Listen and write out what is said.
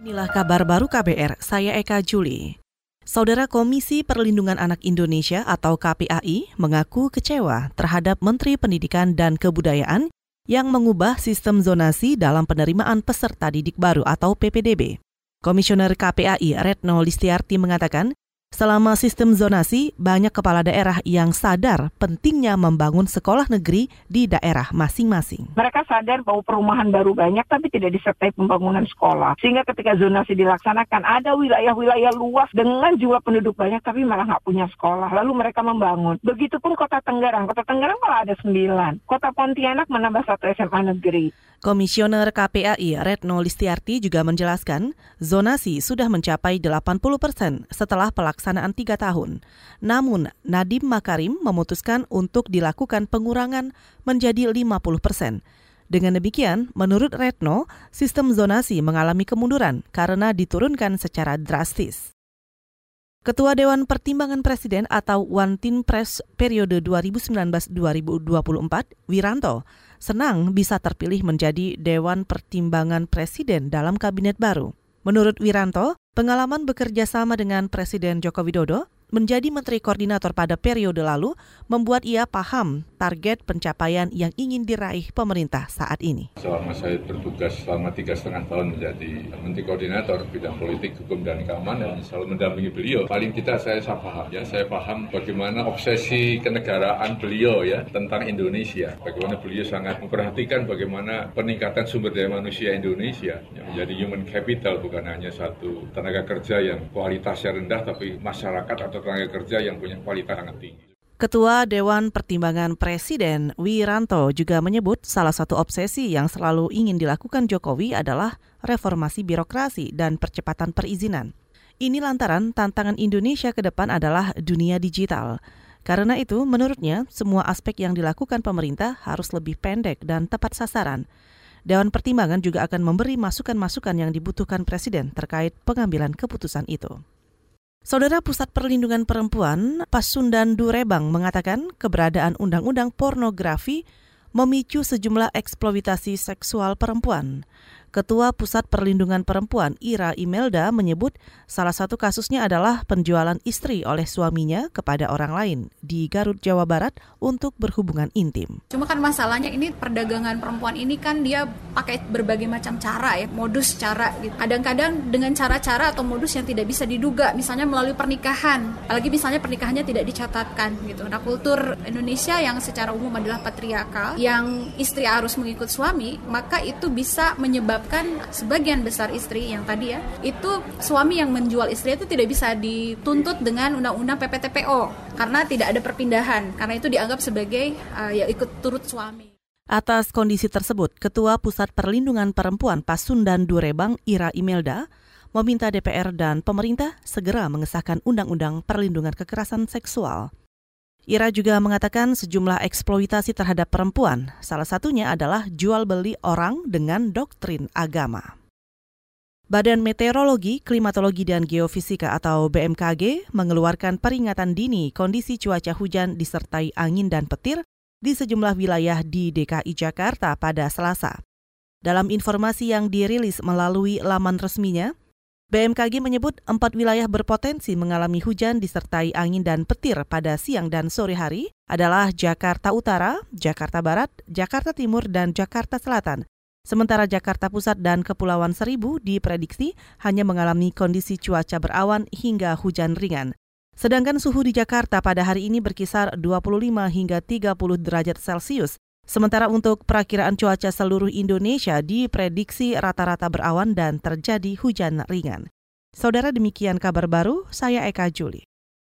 Inilah kabar baru KBR, saya Eka Juli. Saudara Komisi Perlindungan Anak Indonesia atau KPAI mengaku kecewa terhadap Menteri Pendidikan dan Kebudayaan yang mengubah sistem zonasi dalam penerimaan peserta didik baru atau PPDB. Komisioner KPAI Retno Listiarti mengatakan, Selama sistem zonasi, banyak kepala daerah yang sadar pentingnya membangun sekolah negeri di daerah masing-masing. Mereka sadar bahwa perumahan baru banyak tapi tidak disertai pembangunan sekolah. Sehingga ketika zonasi dilaksanakan, ada wilayah-wilayah luas dengan jumlah penduduk banyak tapi malah nggak punya sekolah. Lalu mereka membangun. Begitupun kota Tenggarang. Kota Tenggarang malah ada sembilan. Kota Pontianak menambah satu SMA negeri. Komisioner KPAI Retno Listiarti juga menjelaskan, zonasi sudah mencapai 80 persen setelah pelaksanaan tiga tahun. Namun, Nadim Makarim memutuskan untuk dilakukan pengurangan menjadi 50 persen. Dengan demikian, menurut Retno, sistem zonasi mengalami kemunduran karena diturunkan secara drastis. Ketua Dewan Pertimbangan Presiden atau One Team Press periode 2019-2024, Wiranto, senang bisa terpilih menjadi Dewan Pertimbangan Presiden dalam kabinet baru. Menurut Wiranto, pengalaman bekerja sama dengan Presiden Joko Widodo menjadi Menteri Koordinator pada periode lalu membuat ia paham target pencapaian yang ingin diraih pemerintah saat ini. Selama saya bertugas selama tiga setengah tahun menjadi Menteri Koordinator bidang politik, hukum, dan keamanan, selalu mendampingi beliau. Paling tidak saya, paham ya, saya paham bagaimana obsesi kenegaraan beliau ya tentang Indonesia. Bagaimana beliau sangat memperhatikan bagaimana peningkatan sumber daya manusia Indonesia yang menjadi human capital bukan hanya satu tenaga kerja yang kualitasnya rendah tapi masyarakat atau tenaga kerja yang punya kualitas sangat tinggi. Ketua Dewan Pertimbangan Presiden Wiranto juga menyebut salah satu obsesi yang selalu ingin dilakukan Jokowi adalah reformasi birokrasi dan percepatan perizinan. Ini lantaran tantangan Indonesia ke depan adalah dunia digital. Karena itu, menurutnya, semua aspek yang dilakukan pemerintah harus lebih pendek dan tepat sasaran. Dewan Pertimbangan juga akan memberi masukan-masukan yang dibutuhkan Presiden terkait pengambilan keputusan itu. Saudara Pusat Perlindungan Perempuan Pasundan Durebang mengatakan keberadaan undang-undang pornografi memicu sejumlah eksploitasi seksual perempuan. Ketua Pusat Perlindungan Perempuan Ira Imelda menyebut salah satu kasusnya adalah penjualan istri oleh suaminya kepada orang lain di Garut, Jawa Barat untuk berhubungan intim. Cuma kan masalahnya ini perdagangan perempuan ini kan dia pakai berbagai macam cara ya, modus cara gitu. Kadang-kadang dengan cara-cara atau modus yang tidak bisa diduga, misalnya melalui pernikahan. Apalagi misalnya pernikahannya tidak dicatatkan gitu. Nah, kultur Indonesia yang secara umum adalah patriarkal, yang istri harus mengikut suami, maka itu bisa menyebabkan menyebabkan sebagian besar istri yang tadi ya itu suami yang menjual istri itu tidak bisa dituntut dengan undang-undang PPTPO karena tidak ada perpindahan karena itu dianggap sebagai uh, ya ikut turut suami. Atas kondisi tersebut, Ketua Pusat Perlindungan Perempuan Pasundan Durebang Ira Imelda meminta DPR dan pemerintah segera mengesahkan Undang-Undang Perlindungan Kekerasan Seksual. Ira juga mengatakan sejumlah eksploitasi terhadap perempuan, salah satunya adalah jual beli orang dengan doktrin agama. Badan Meteorologi, Klimatologi, dan Geofisika atau BMKG mengeluarkan peringatan dini kondisi cuaca hujan disertai angin dan petir di sejumlah wilayah di DKI Jakarta pada Selasa. Dalam informasi yang dirilis melalui laman resminya, BMKG menyebut empat wilayah berpotensi mengalami hujan disertai angin dan petir pada siang dan sore hari adalah Jakarta Utara, Jakarta Barat, Jakarta Timur, dan Jakarta Selatan. Sementara Jakarta Pusat dan Kepulauan Seribu diprediksi hanya mengalami kondisi cuaca berawan hingga hujan ringan. Sedangkan suhu di Jakarta pada hari ini berkisar 25 hingga 30 derajat Celcius Sementara untuk perakiraan cuaca seluruh Indonesia diprediksi rata-rata berawan dan terjadi hujan ringan. Saudara demikian kabar baru, saya Eka Juli.